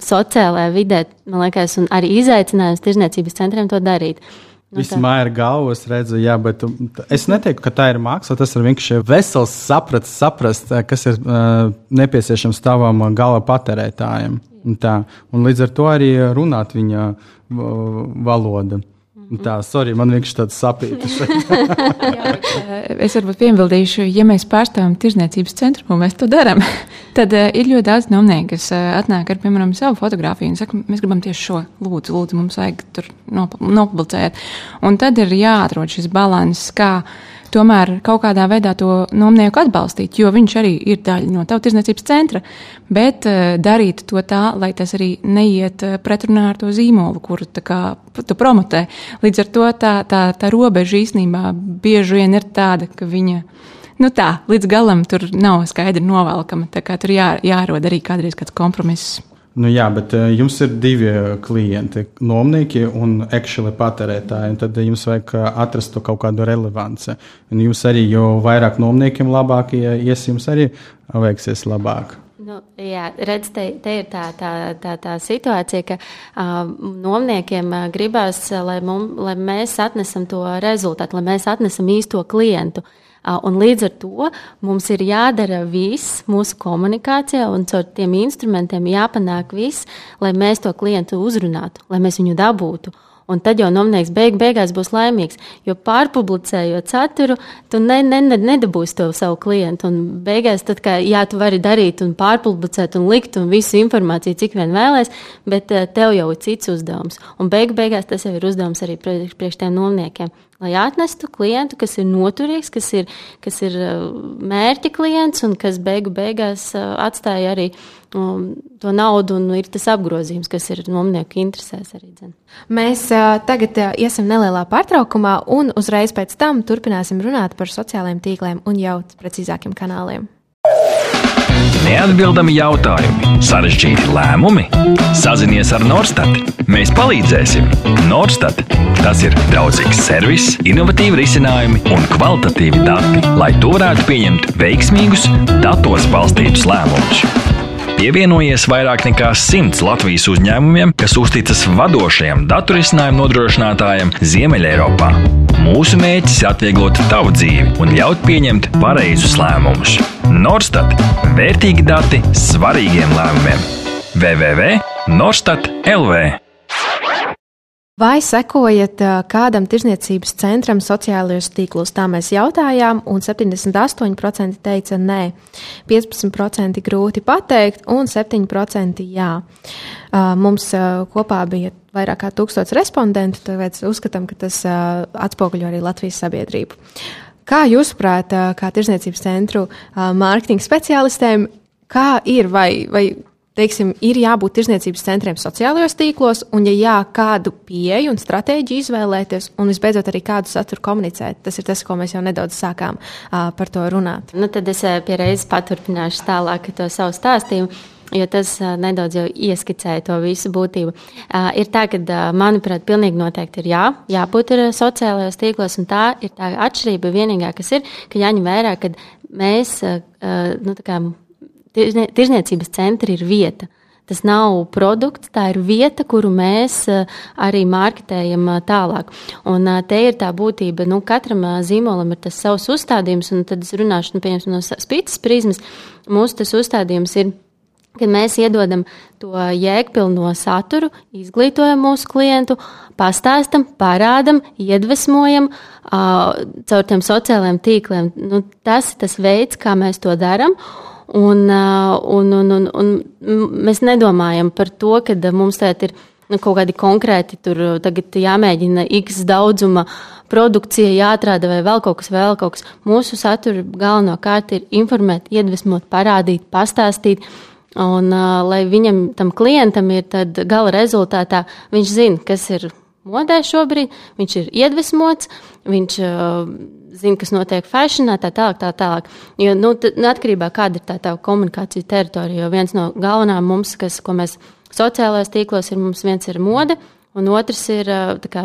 sociālajā vidē, man liekas, un arī izaicinājums tirzniecības centriem to darīt. Nu, Vismā ir galva, es redzu, jā, bet es neteiktu, ka tā ir māksla. Tas ir vienkārši vesels saprats, saprast, kas ir uh, nepieciešams tavam gala patērētājam. Un, tā, un līdz ar to arī runāt viņa valoda. Tā, sorry, man vienkārši tāds sapītis. <laughs> es varbūt piebildīšu, ja mēs pārstāvam tirzniecības centru, un mēs to darām, <laughs> tad uh, ir ļoti daudz nomnieku, kas uh, atnāk ar, piemēram, savu fotografiju un saka, mēs gribam tieši šo, lūdzu, lūdzu, mums vajag tur nopublicēt. Un tad ir jāatrod šis balans, kā tomēr kaut kādā veidā to nomnieku atbalstīt, jo viņš arī ir daļa no tautas tirzniecības centra, bet uh, darīt to tā, lai tas arī neiet uh, pretrunā ar to zīmolu, kuru kā, tu promotē. Līdz ar to tā, tā, tā robeža īstenībā bieži vien ir tāda, ka viņa. Nu tā, līdz galam tur nav skaidri novelkama. Tā kā tur jā, jārod arī kādreiz kāds kompromiss. Nu, jā, bet uh, jums ir divi eh, klienti, nomnieki un ekšķeli patērētāji. Tad jums vajag eh, atrast kaut kādu relevanci. Un jums arī, jo vairāk nomniekiem labāk ies, jums arī veiksies labāk. Nu, jā, redz, te, te ir tā, tā, tā, tā situācija, ka uh, nomniekiem uh, gribās, lai, mum, lai mēs atnesam to rezultātu, lai mēs atnesam īsto klientu. Uh, Un līdz ar to mums ir jādara viss mūsu komunikācijā, un caur tiem instrumentiem jāpanāk viss, lai mēs to klientu uzrunātu, lai mēs viņu dabūtu. Un tad jau nomnieks beig, beigās būs laimīgs. Jo pārpublicējot saturu, tu ne, ne, ne, nedabūsi to savu klientu. Un beigās, tad, kā, jā, tu vari darīt un pārpublicēt un likt un visu informāciju, cik vien vēlēs, bet eh, tev jau ir cits uzdevums. Un beig, beigās tas jau ir uzdevums arī priekš, priekš tiem nomniekiem lai atnestu klientu, kas ir noturīgs, kas ir, kas ir uh, mērķa klients un kas beigu beigās uh, atstāja arī um, to naudu un ir tas apgrozījums, kas ir nomnieku interesēs arī. Dzen. Mēs uh, tagad uh, iesim nelielā pārtraukumā un uzreiz pēc tam turpināsim runāt par sociālajiem tīkliem un jau precīzākiem kanāliem. Neatbildami jautājumi, sarežģīti lēmumi. Sazinies ar Norstat. Mēs palīdzēsim. Norstat tas ir draudzīgs servis, innovatīvi risinājumi un kvalitatīvi dati, lai to varētu pieņemt veiksmīgus, datos balstītus lēmumus. Pievienojies vairāk nekā simts Latvijas uzņēmumiem, kas uzticas vadošajam datorisinājumu nodrošinātājam Ziemeļeiropā. Mūsu mērķis ir atvieglot tavu dzīvi un ļaut pieņemt pareizus lēmumus. Norstat - vērtīgi dati svarīgiem lēmumiem. www.norstat LV Vai sekojat kādam tirzniecības centram sociālajos tīklos? Tā mēs jautājām, un 78% teica nē, 15% grūti pateikt, un 7% jā. Mums kopā bija vairāk kā tūkstots respondentu, tāpēc uzskatām, ka tas atspoguļo arī Latvijas sabiedrību. Kā jūsuprāt, kā tirzniecības centru mārketinga speciālistēm, kā ir vai, vai teiksim, ir jābūt tirzniecības centriem sociālajos tīklos, un, ja jā, kādu pieeju un stratēģiju izvēlēties, un visbeidzot arī kādu saturu komunicēt. Tas ir tas, ko mēs jau nedaudz sākām uh, par to runāt. Nu, tad es pie reizes paturpināšu tālāk to savu stāstījumu. Jo tas nedaudz jau ieskicēja to visu būtību. Uh, ir tā, ka, manuprāt, pilnīgi noteikti ir jā, jābūt ir sociālajos tīklos, un tā ir tā atšķirība vienīgā, kas ir, ka jāņem vērā, ka mēs, uh, nu, tā kā Tirzniecības centri ir vieta. Tas nav produkts, tā ir vieta, kuru mēs eh, arī mārketējam eh, tālāk. Un eh, te ir tā būtība, nu, katram zīmolam ir tas savs uzstādījums, un tad es runāšu nu, no spītas prizmas. Mūsu tas uzstādījums ir kad mēs iedodam to jēgpilno saturu, izglītojam mūsu klientu, pastāstam, parādam, iedvesmojam uh, caur tiem sociālajiem tīkliem. Nu, tas ir tas veids, kā mēs to darām. Un, un, un, un, un mēs nedomājam par to, ka mums tagad ir nu, kaut kādi konkrēti tur jāmēģina x daudzuma produkcija, jāatrāda vai vēl kaut kas, vēl kaut kas. Mūsu satura galvenokārt ir informēt, iedvesmot, parādīt, pastāstīt. Un, uh, lai viņam, tam klientam, ir gala rezultātā, viņš zina, kas ir modē šobrīd, viņš ir iedvesmots, viņš uh, zina, kas notiek fashionā, tā tālāk, tā tālāk. Jo, nu, nu, atkarībā kāda ir tā tā komunikācija teritorija, jo viens no galvenām mums, kas, ko mēs sociālajos tīklos ir, mums viens ir mode, un otrs ir kā,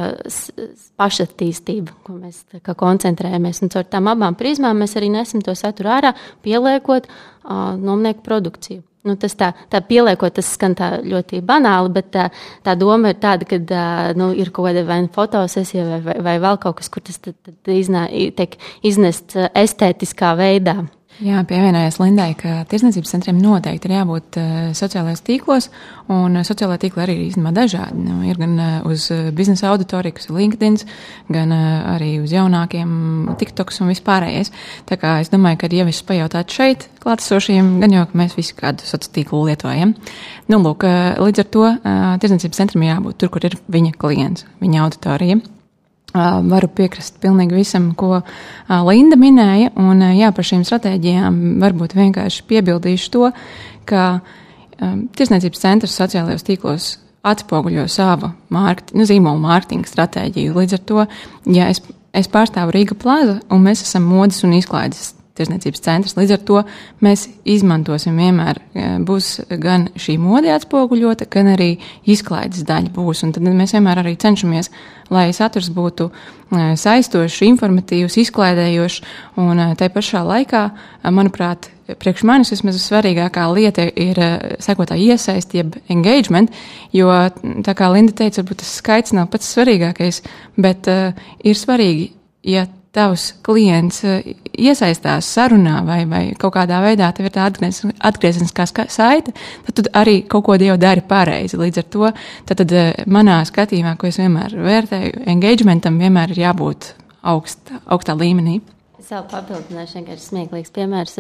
pašattīstība, ko mēs kā, koncentrējamies. Un caur tām abām prizmām mēs arī nesam to saturu ārā, pieliekot uh, nomnieku produkciju. Nu, tas tā, tā pieliekot, tas skan tā ļoti banāli, bet tā, tā doma ir tāda, ka nu, ir kaut kāda vai nu fotosesija vai, vai, vai vēl kaut kas, kur tas tad, tad iznā, tiek iznests estētiskā veidā. Jā, pievienojos Lindai, ka tirdzniecības centriem noteikti ir jābūt uh, sociālajos tīklos, un uh, sociālajā tīklā arī ir īstenībā dažādi. Nu, ir gan uh, uz biznesa auditoriju, kas ir LinkedIn, gan uh, arī uz jaunākiem TikToks un vispārējais. Tā kā es domāju, ka ja visus pajautāt šeit klātesošajiem, gan jau, ka mēs visi kādu sociālo tīklu lietojam. Nu, lūk, līdz ar to tirdzniecības centram jābūt tur, kur ir viņa klients, viņa auditorija. Varu piekrist pilnīgi visam, ko Linda minēja, un jā, par šīm stratēģijām varbūt vienkārši piebildīšu to, ka Tiesniecības centrs sociālajos tīklos atspoguļo savu mārkt, nu, zīmolu mārketinga stratēģiju. Līdz ar to, ja es, es pārstāvu Rīga plāza un mēs esam modes un izklaides tirsniecības centrs. Līdz ar to mēs izmantosim vienmēr, e, būs gan šī mode atspoguļota, gan arī izklaides daļa būs. Un tad mēs vienmēr arī cenšamies, lai saturs būtu e, saistošs, informatīvs, izklaidējošs. Un e, tai pašā laikā, manuprāt, priekš manis vismaz svarīgākā lieta ir sekotāja iesaist, jeb engagement, jo, tā kā Linda teica, varbūt tas skaits nav pats svarīgākais, bet uh, ir svarīgi, ja tavs klients iesaistās sarunā vai, vai kaut kādā veidā tev ir tā atgriezeniskā saite, tad tu arī kaut ko jau dari pareizi. Līdz ar to tad, tad manā skatījumā, ko es vienmēr vērtēju, engagementam vienmēr ir jābūt augst, augstā līmenī. Es vēl papildināšu vienkārši smieklīgs piemērs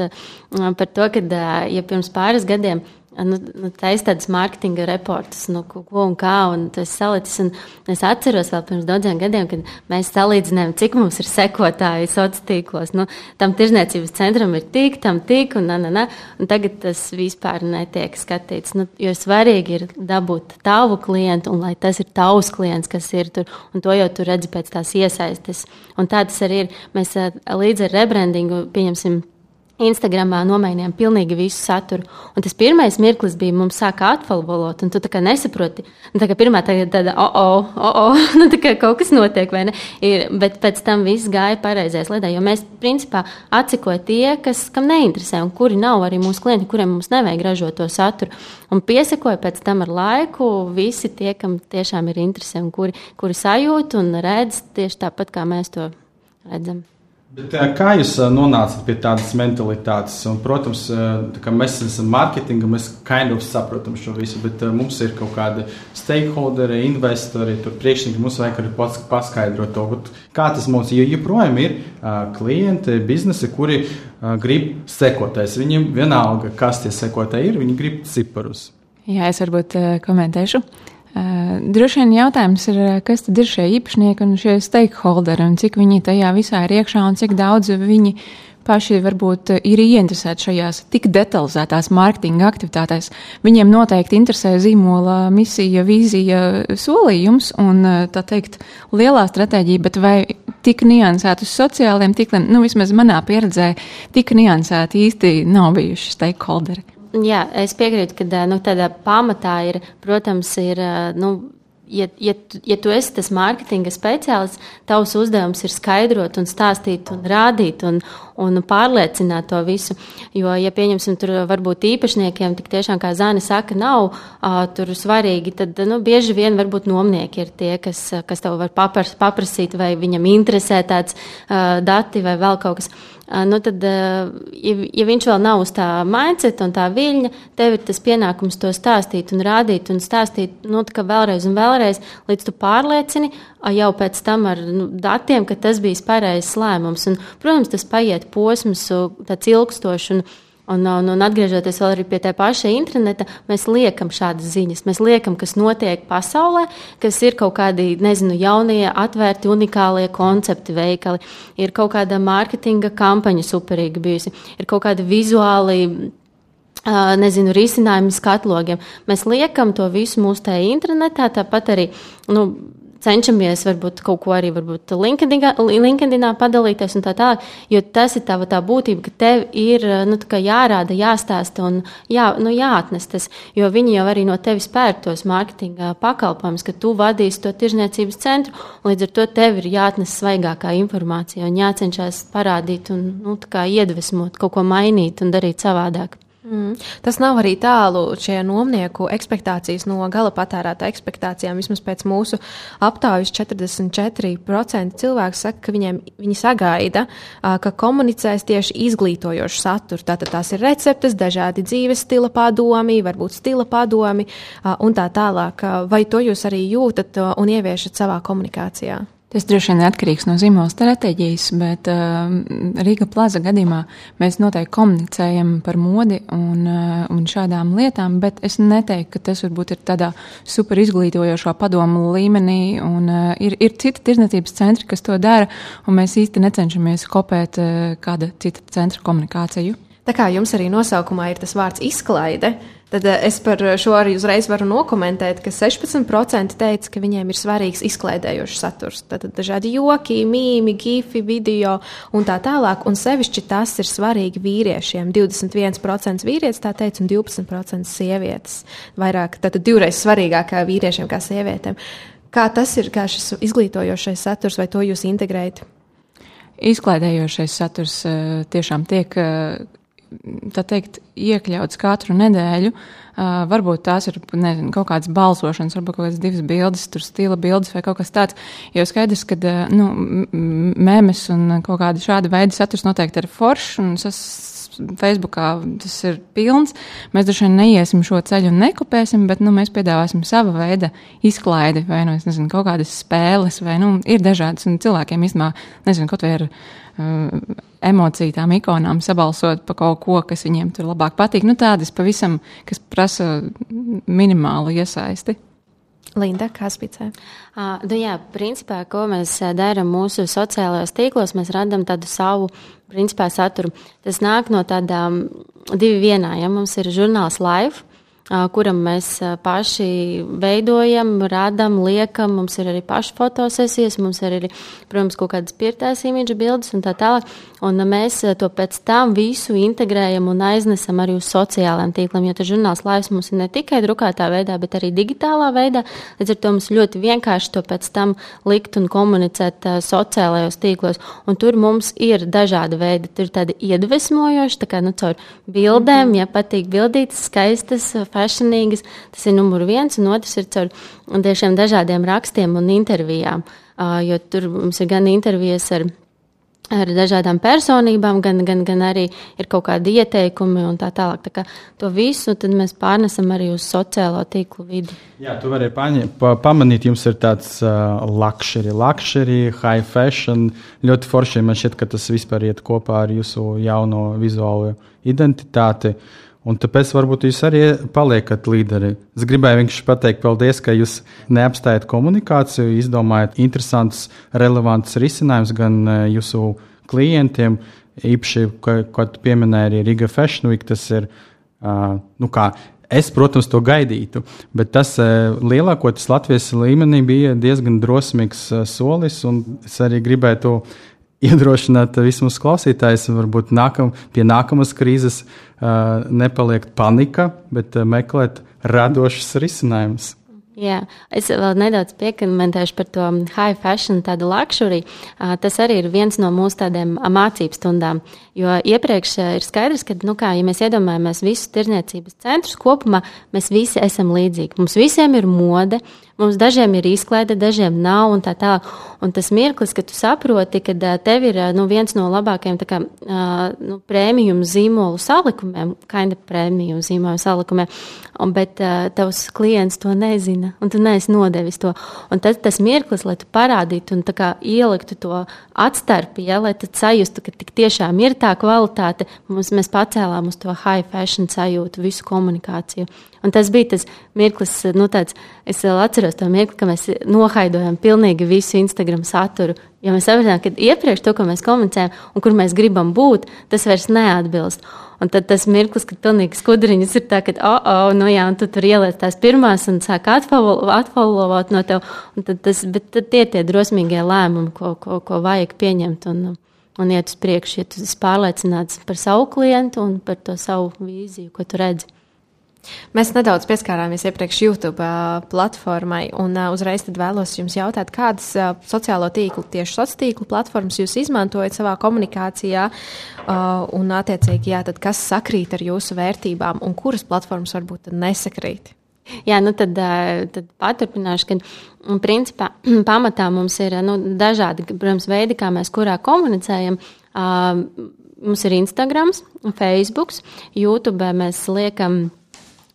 par to, ka, ja pirms pāris gadiem nu, nu, taisa tādas mārketinga reportus, nu, ko, ko un kā, un tas salicis. Un es atceros vēl pirms daudziem gadiem, kad mēs salīdzinājām, cik mums ir sekotāji sociālos tīklos. Nu, tam tirzniecības centram ir tik, tam tik, un, na, na, na, un tagad tas vispār netiek skatīts. Nu, jo svarīgi ir dabūt tavu klientu, un lai tas ir tavs klients, kas ir tur, un to jau tu redzi pēc tās iesaistes. Un tā tas arī ir. Mēs līdz ar rebrandingu pieņemsim Instagramā nomainījām pilnīgi visu saturu. Un tas pirmais mirklis bija, mums sāka atfalvolot, un tu tā kā nesaproti. Un tā kā pirmā tāda, tāda o, o, o, o, nu tā kā kaut kas notiek, vai ne? Ir, bet pēc tam viss gāja pareizais lietā, jo mēs, principā, atsikoja tie, kas, kam neinteresē, un kuri nav arī mūsu klienti, kuriem mums nevajag ražot to saturu. Un piesakoja pēc tam ar laiku visi tie, kam tiešām ir interese, un kuri, kuri sajūt un redz tieši tāpat, kā mēs to redzam. Bet, kā jūs nonācat pie tādas mentalitātes? Un, protams, mēs esam mārketinga, mēs kind of saprotam šo visu, bet mums ir kaut kādi stakeholderi, investori, priekšnieki. Mums vajag arī pats paskaidrot to, kā tas mums ir. Jo joprojām ir klienti, biznesi, kuri grib sekoties. Viņiem vienalga, kas tie sekotāji ir, viņi grib ciparus. Jā, es varbūt komentēšu. Eh, droši vien jautājums ir, eh, kas tad ir šie īpašnieki un šie stakeholderi, un cik viņi tajā visā ir iekšā, un cik daudz viņi paši varbūt eh, ir ieinteresēti šajās tik detalizētās mārketinga aktivitātēs. Viņiem noteikti interesē zīmola misija, vīzija, solījums un, tā teikt, lielā stratēģija, bet vai tik niansēti uz sociāliem tīkliem, nu, vismaz manā pieredzē, tik niansēti īsti nav bijuši stakeholderi. Jā, es piekrītu, ka nu, tādā pamatā ir, protams, ir. Nu, Ja, ja, ja tu esi tas mārketinga speciālists, tavs uzdevums ir skaidrot, un stāstīt, un rādīt, un, un pārliecināt to visu. Jo, ja pieņemsim, tur varbūt īpašniekiem, tik tiešām, kā Zāne saka, nav uh, tur svarīgi, tad nu, bieži vien varbūt nomnieki ir tie, kas, kas tev var papras, paprasīt, vai viņam interesē tāds uh, dati vai vēl kaut kas. Uh, nu tad, ja, ja viņš vēl nav uz tā mindset un tā viļņa, tev ir tas pienākums to stāstīt un rādīt un stāstīt nu, vēlreiz un vēlreiz, līdz tu pārliecini jau pēc tam ar nu, datiem, ka tas bija pareizs lēmums. Un, protams, tas paiet posms, tāds ilgstošs. Un, Un, un, un atgriežoties vēl pie tā paša interneta, mēs liekam šādas ziņas. Mēs liekam, kas notiek pasaulē, kas ir kaut kādi, nezinu, jaunie, atvērti, unikālie koncepti, veikali. Ir kaut kāda mārketinga kampaņa superīga bijusi, ir kaut kādi vizuāli nezinu, risinājumi skatlogiem. Mēs liekam to visu mūsu tajā internetā, tāpat arī nu, cenšamies varbūt kaut ko arī LinkedInā, LinkedInā padalīties un tā tālāk, jo tas ir tava tā būtība, ka tev ir nu, jārāda, jāstāsta un jā, nu, jāatnes tas, jo viņi jau arī no tevis pērk tos mārketinga pakalpojumus, ka tu vadīsi to tirzniecības centru, un līdz ar to tev ir jāatnes svaigākā informācija un jācenšas parādīt un nu, iedvesmot, kaut ko mainīt un darīt savādāk. Mm. Tas nav arī tālu šie nomnieku expectācijas no gala patērētāja expectācijām. Vismaz pēc mūsu aptaujas 44% cilvēku saka, ka viņiem, viņi sagaida, ka komunicēs tieši izglītojošu saturu. Tātad tās ir receptes, dažādi dzīves stila padomi, varbūt stila padomi un tā tālāk. Vai to jūs arī jūtat un ieviešat savā komunikācijā? Tas droši vien atkarīgs no zīmola stratēģijas, bet uh, Rīga plaza gadījumā mēs noteikti komunicējam par modi un, uh, un šādām lietām, bet es neteiktu, ka tas varbūt ir tādā super izglītojošā padomu līmenī, un uh, ir, ir citi tirdzniecības centri, kas to dara, un mēs īsti necenšamies kopēt uh, kāda cita centra komunikāciju. Tā kā jums arī nosaukumā ir tas vārds izklaide, tad eh, es par šo arī uzreiz varu nokomentēt, ka 16% teica, ka viņiem ir svarīgs izklaidējošs saturs. Tad dažādi joki, mīmi, gifi, video un tā tālāk. Un sevišķi tas ir svarīgi vīriešiem. 21% vīrietis tā teica, un 12% sievietes. Vairāk, tad divreiz svarīgāk vīriešiem, kā sievietēm. Kā tas ir, kā šis izglītojošais saturs, vai to jūs integrējat? Izklaidējošais saturs eh, tiešām tiek eh, teikt, iekļauts katru nedēļu. Uh, varbūt tās ir nezinu, kaut kādas balsošanas, varbūt kaut kādas divas bildes, tur stila bildes vai kaut kas tāds. Jo skaidrs, ka uh, nu, mēmes un kaut kāda šāda veida saturs noteikti ir foršs un es Facebookā tas ir pilns. Mēs droši vien neiesim šo ceļu un nekopēsim, bet nu, mēs piedāvāsim sava veida izklaidi vai nu, nezinu, kaut kādas spēles, vai nu, ir dažādas. Cilvēkiem īstenībā, nezinu, kaut vai ar uh, emociju tām ikonām sabalsot par kaut ko, kas viņiem tur labāk patīk. Nu, tādas pavisam, kas prasa minimālu iesaisti. Linda, kā spicē? Uh, nu jā, principā, ko mēs darām mūsu sociālajos tīklos, mēs radām tādu savu principā, saturu. Tas nāk no tādām divi vienā. Ja? Mums ir žurnāls live kuram mēs paši veidojam, radām, liekam. Mums ir arī paša fotosesijas, mums ir arī, protams, kaut kādas pirtās imidža bildes un tā tālāk. Un mēs to pēc tam visu integrējam un aiznesam arī uz sociālajiem tīkliem, jo tas žurnāls laivs mums ir ne tikai drukātā veidā, bet arī digitālā veidā. Līdz ar to mums ļoti vienkārši to pēc tam likt un komunicēt sociālajos tīklos. Un tur mums ir dažādi veidi. Tur ir tādi iedvesmojoši, tā kā nu, caur bildēm, mm -hmm. ja patīk bildītas, skaistas fashionīgas. Tas ir numur viens, un otrs ir caur tiešām dažādiem rakstiem un intervijām. Jo tur mums ir gan intervijas ar ar dažādām personībām, gan, gan, gan arī ir kaut kādi ieteikumi un tā tālāk. Tā kā to visu mēs pārnesam arī uz sociālo tīklu vidi. Jā, tu vari pa, pamanīt, jums ir tāds uh, luxury, luxury, high fashion. Ļoti forši man šķiet, ka tas vispār iet kopā ar jūsu jauno vizuālo identitāti. Uh, Un tāpēc varbūt jūs arī paliekat līderi. Es gribēju vienkārši pateikt, paldies, ka jūs neapstājat komunikāciju, izdomājat interesantus, relevantus risinājumus gan e, jūsu klientiem. Īpaši, ko tu pieminēji, arī Riga Fashion Week. Tas ir, nu kā, es, protams, to gaidītu, bet tas lielākoties Latvijas līmenī bija diezgan drosmīgs solis. Es arī gribētu iedrošināt visus mūsu klausītājus, varbūt nākam, pie nākamas krīzes uh, nepaliek panika, bet uh, meklēt radošus risinājumus. Jā, es vēl nedaudz piekomentēšu par to high fashion, tādu luxury. Tas arī ir viens no mūsu tādiem mācību stundām. Jo iepriekš ir skaidrs, ka, nu kā, ja mēs iedomājamies visus tirniecības centrus kopumā, mēs visi esam līdzīgi. Mums visiem ir mode, Mums dažiem ir izklaide, dažiem nav, un tā tālāk. Un tas mirklis, kad tu saproti, ka tev ir nu, viens no labākajiem kā, nu, prēmiju zīmolu salikumiem, kaina prēmiju zīmolu salikumiem, un, bet tavs klients to nezina, un tu neesi nodevis to. Un tad tas mirklis, lai tu parādītu un kā, ieliktu to atstarpi, ja, lai tu sajustu, ka tik tiešām ir tā kvalitāte, mums, mēs pacēlām uz to high fashion sajūtu, visu komunikāciju. Un tas bija tas mirklis, nu, tāds, es vēl atceros to mirkli, ka mēs nohaidojam pilnīgi visu Instagram saturu. Jo mēs sapratām, ka iepriekš to, ko mēs komunicējam un kur mēs gribam būt, tas vairs neatbilst. Un tad tas mirklis, kad pilnīgi skudriņas ir tā, ka, oh, oh, nu jā, un tu tur ieliec tās pirmās un sāk atfollowot no tev. Tad tas, bet tad tie tie drosmīgie lēmumi, ko, ko, ko vajag pieņemt un, un iet uz priekšu, ja tu esi pārliecināts par savu klientu un par to savu vīziju, ko tu redzi. Mēs nedaudz pieskārāmies iepriekš YouTube platformai, un uzreiz vēlos jums jautāt, kādas sociālo tīklu, tieši sociālo tīklu platformas jūs izmantojat savā komunikācijā, un, attiecīgi, jā, tad kas sakrīt ar jūsu vērtībām, un kuras platformas varbūt nesakrīt? Jā, nu tad, tad paturpināšu, ka principā <clears throat> pamatā mums ir nu, dažādi protams, veidi, kā mēs kurā komunicējam. Mums ir Instagram, Facebook, YouTube mēs liekam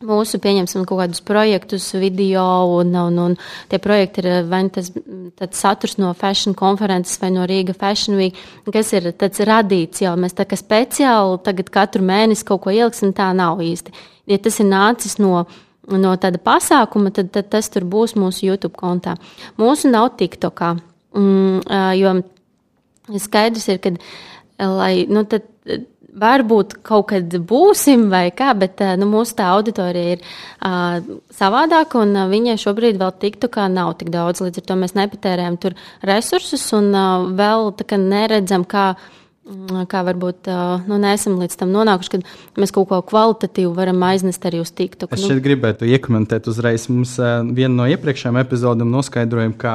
mūsu, pieņemsim, kaut kādus projektus, video, un, un, un tie projekti ir vai nu tas saturs no fashion konferences vai no Rīga Fashion Week, kas ir tāds radīts jau. Mēs tā kā speciāli tagad katru mēnesi kaut ko ieliksim, tā nav īsti. Ja tas ir nācis no, no tāda pasākuma, tad, tad tas tur būs mūsu YouTube kontā. Mūsu nav TikTokā, mm, jo skaidrs ir, ka, lai, nu, tad, varbūt kaut kad būsim vai kā, bet nu, mūsu tā auditorija ir uh, savādāka un uh, viņai šobrīd vēl tiktu kā nav tik daudz. Līdz ar to mēs nepatērējam tur resursus un uh, vēl tā kā neredzam, kā. Kā varbūt nu, neesam līdz tam nonākuši, kad mēs kaut ko kvalitatīvu varam aiznest arī uz TikTok. Es šeit gribētu iekomentēt uzreiz. Mums viena no iepriekšējām epizodēm noskaidrojām, ka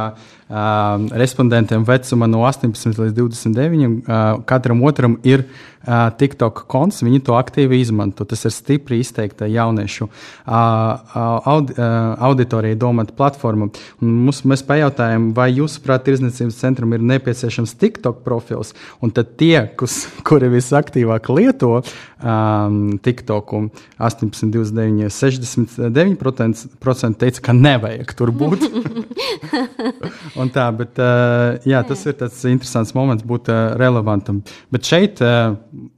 uh, uh, respondentiem vecuma no 18 līdz 29. Uh, katram otram ir uh, TikTok konts, viņi to aktīvi izmanto. Tas ir stipri izteikta jauniešu uh, audi, uh, auditorijai domāta platforma. Un mums, mēs pajautājām, vai jūsuprāt, tirzniecības centram ir nepieciešams TikTok profils, un tad tie, kus, <laughs> kuri visaktīvāk lieto um, TikTok, 18, 29, 69% teica, ka nevajag tur būt. <laughs> <laughs> tā, bet, uh, jā, tas ir tas interesants moments būt uh, relevantam. Bet šeit uh,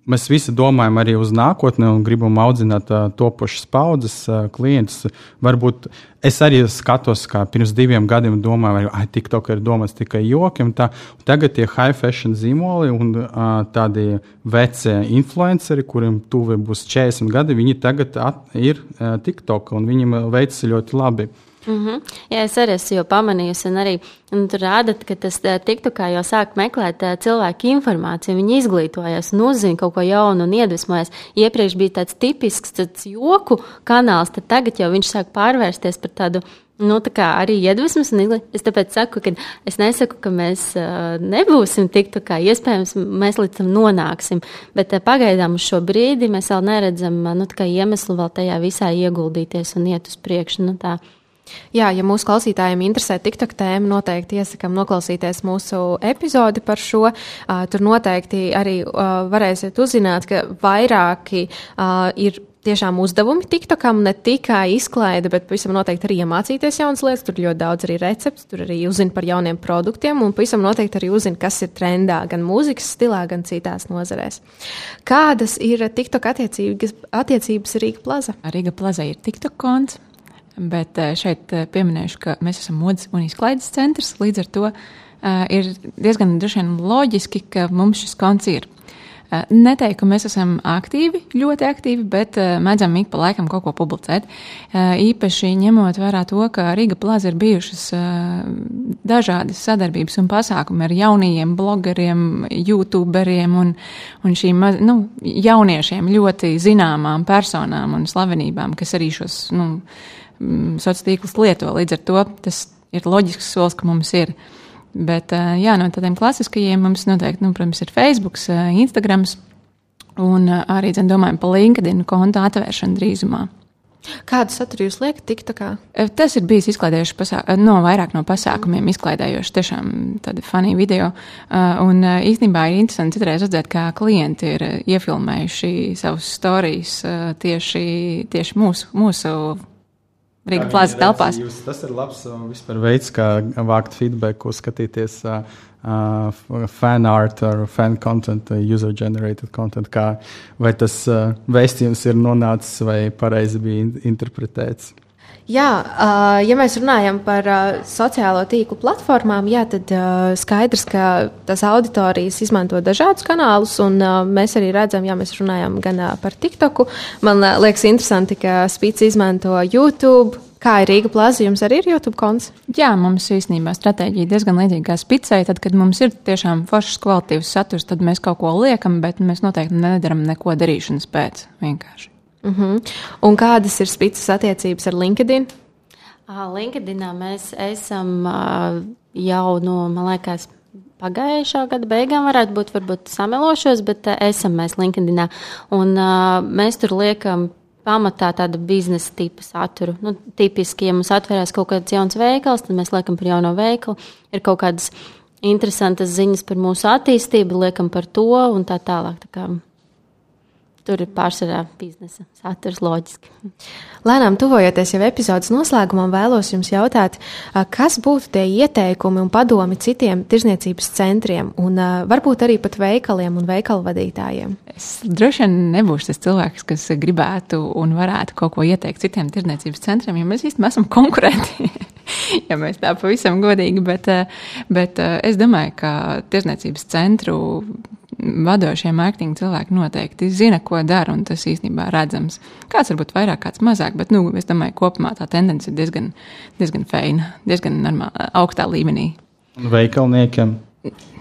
mēs visi domājam arī uz nākotni un gribam audzināt uh, topošas paudzes uh, klientus. Varbūt es arī skatos, kā pirms diviem gadiem domāju, vai TikTok ir domāts tikai jokiem. Tā. Tagad tie high fashion zīmoli un uh, tādi veci influenceri, kuriem tuvi būs 40 gadi, viņi tagad at, ir uh, TikTok un viņiem veicas ļoti labi. Mm -hmm. Jā, es arī esmu pamanījusi, un arī un tur rāda, ka tas TikTokā jau sāk meklēt cilvēku informāciju. Viņi izglītojas, uzzina kaut ko jaunu un iedvesmojas. Iepriekš bija tāds tipisks tāds joku kanāls, tad tagad jau viņš sāk pārvērsties par tādu. Nu, tā kā arī iedvesmas, un es tāpēc saku, ka es nesaku, ka mēs uh, nebūsim tik tā kā iespējams, mēs līdz tam nonāksim, bet uh, pagaidām uz šo brīdi mēs vēl neredzam uh, nu, iemeslu vēl tajā visā ieguldīties un iet uz priekšu. Nu, tā. Jā, ja mūsu klausītājiem interesē TikTok tēma, noteikti iesakām noklausīties mūsu epizodi par šo. Uh, tur noteikti arī uh, varēsiet uzzināt, ka vairāki uh, ir tiešām uzdevumi TikTokam, ne tikai izklaide, bet pavisam noteikti arī iemācīties jaunas lietas. Tur ļoti daudz arī recepts, tur arī uzzina par jauniem produktiem, un pavisam noteikti arī uzzina, kas ir trendā gan mūzikas stilā, gan citās nozarēs. Kādas ir TikTok attiecības, attiecības Rīga Plaza? Rīga Plaza ir TikTok konts. Bet eh, šeit eh, pieminēšu, ka mēs esam modes un izklaides centrs. Līdz ar to uh, ir diezgan loģiski, ka mums šis konts ir. Uh, neteiktu, ka mēs esam aktīvi, ļoti aktīvi, bet uh, mēdzam ik pa laikam kaut ko publicēt. Īpaši ņemot vērā to, ka Riga plāza ir bijušas dažādas sadarbības un pasākumi ar jaunajiem blogeriem, youtuberiem un, un šīm nu, jauniešiem ļoti zināmām personām un slavenībām, kas arī šos. Nu, mm, sociālos tīklus lieto. Līdz ar to tas ir loģisks solis, ka mums ir. Bet jā, no tādiem klasiskajiem mums noteikti, nu, protams, ir Facebook, Instagram un arī, zin, domājam, par LinkedIn konta atvēršanu drīzumā. Kādu saturu jūs liekat, TikTokā? Tas ir bijis izklaidējuši pasākumiem, no vairāk no pasākumiem, izklaidējuši tiešām tādi funny video. Un īstenībā ir interesanti citreiz redzēt, kā klienti ir iefilmējuši savus storijas tieši, tieši mūsu, mūsu Rīgas plāzes telpās. Jūs, tas ir labs vispār veids, kā vākt feedback, skatīties uh, uh, fan art ar fan content, user generated content, kā, vai tas uh, vēstījums ir nonācis vai pareizi bija interpretēts. Jā, ja mēs runājam par sociālo tīklu platformām, jā, tad skaidrs, ka tas auditorijas izmanto dažādus kanālus, un mēs arī redzam, ja mēs runājam gan par TikToku. Man liekas, interesanti, ka Spīts izmanto YouTube. Kā ir Rīga plāza, jums arī ir YouTube konts? Jā, mums īstenībā stratēģija diezgan līdzīga kā spicei. Tad, kad mums ir tiešām foršs kvalitīvs saturs, tad mēs kaut ko liekam, bet mēs noteikti nedaram neko darīšanas pēc vienkārši. Uh mhm. -huh. Un kādas ir spīdzes attiecības ar LinkedIn? LinkedInā mēs esam jau no, man liekas, pagājušā gada beigām varētu būt varbūt samelošos, bet esam mēs LinkedInā. Un mēs tur liekam pamatā tāda biznesa tipa saturu. Nu, tipiski, ja mums atverās kaut kāds jauns veikals, tad mēs liekam par jauno veikalu. Ir kaut kādas interesantas ziņas par mūsu attīstību, liekam par to un tā tālāk. Tā kā Tur ir pārsvarā biznesa saturs loģiski. Lēnām tuvojoties jau epizodes noslēgumam, vēlos jums jautāt, kas būtu tie ieteikumi un padomi citiem tirzniecības centriem un varbūt arī pat veikaliem un veikalu vadītājiem? Es droši vien nebūšu tas cilvēks, kas gribētu un varētu kaut ko ieteikt citiem tirzniecības centriem, jo mēs īstenībā esam konkurenti. <laughs> ja mēs tā pavisam godīgi, bet, bet es domāju, ka tirzniecības centru vadošie mārketinga cilvēki noteikti zina, ko dara, un tas īstenībā redzams. Kāds varbūt vairāk, kāds mazāk, bet, nu, es domāju, kopumā tā tendence ir diezgan, diezgan feina, diezgan normāla, augstā līmenī. Un veikalniekiem?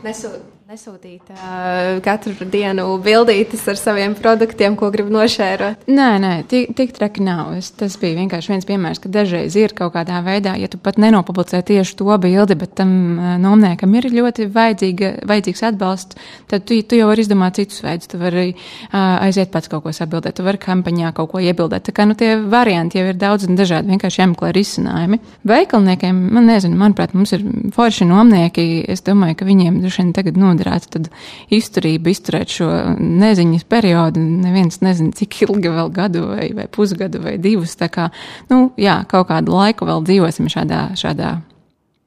Nesu Nesūtīt uh, katru dienu bildītas ar saviem produktiem, ko grib nošērot. Nē, nē, tik, tik traki nav. Es, tas bija vienkārši viens piemērs, ka dažreiz ir kaut kādā veidā, ja tu pat nenopublicē tieši to bildi, bet tam uh, nomniekam ir ļoti vajadzīga, vajadzīgs atbalsts, tad tu, tu jau vari izdomāt citus veidus. Tu vari uh, aiziet pats kaut ko sabildēt, tu vari kampaņā kaut ko iebildēt. Tā kā nu, tie varianti jau ir daudz un dažādi, vienkārši jāmeklē risinājumi. Veikalniekiem, man nezinu, manuprāt, mums ir forši nomnieki. Es domāju, ka viņiem droši vien tagad nu, noderētu tad izturību, izturēt šo neziņas periodu. Neviens nezina, cik ilgi vēl gadu vai, vai pusgadu vai divus. Tā kā, nu, jā, kaut kādu laiku vēl dzīvosim šādā, šādā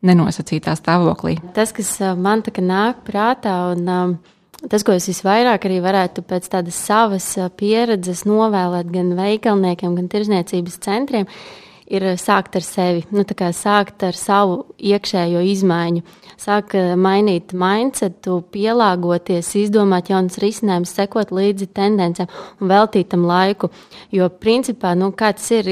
nenosacītā stāvoklī. Tas, kas man tā kā nāk prātā un um, tas, ko es visvairāk arī varētu pēc tādas savas pieredzes novēlēt gan veikalniekiem, gan tirzniecības centriem, ir sākt ar sevi, nu, sākt ar savu iekšējo izmaiņu sāk eh, mainīt mindsetu, pielāgoties, izdomāt jaunas risinājumus, sekot līdzi tendencēm un veltīt tam laiku. Jo, principā, nu, kāds ir,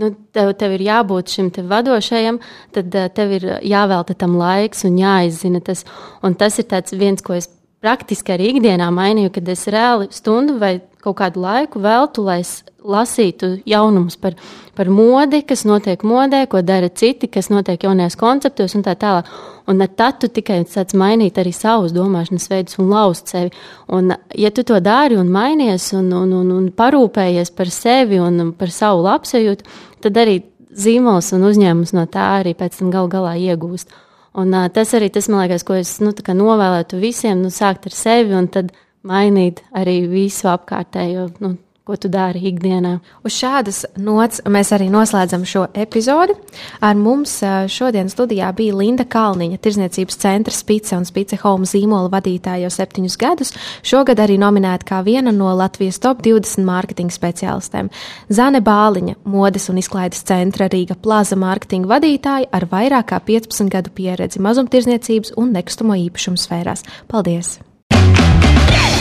nu, tev, tev ir jābūt šim te vadošajam, tad eh, tev ir jāvelta tam laiks un jāizzina tas. Un tas ir viens, ko es praktiski arī ikdienā mainīju, kad es reāli stundu vai kaut kādu laiku veltu, lai es lasītu jaunumus par, par modi, kas notiek modē, ko dara citi, kas notiek jaunajos konceptos un tā tālāk. Un tad tu tikai sāc mainīt arī savus domāšanas veidus un lauzt sevi. Un, ja tu to dari un mainies un, un, un, un parūpējies par sevi un par savu labsajūtu, tad arī zīmols un uzņēmums no tā arī pēc tam gal galā iegūst. Un, uh, tas arī tas, man liekas, ko es nu, novēlētu visiem, nu, sākt ar sevi un tad mainīt arī visu apkārtējo. Nu, ko tu dari ikdienā. Uz šādas nots mēs arī noslēdzam šo epizodi. Ar mums šodien studijā bija Linda Kalniņa, Tirzniecības centra Spice un Spice Home zīmola vadītāja jau septiņus gadus. Šogad arī nominēta kā viena no Latvijas top 20 mārketinga speciālistēm. Zane Bāliņa, modes un izklaides centra Rīga plaza mārketinga vadītāja ar vairāk kā 15 gadu pieredzi mazumtirdzniecības un nekustamo īpašumu sfērās. Paldies!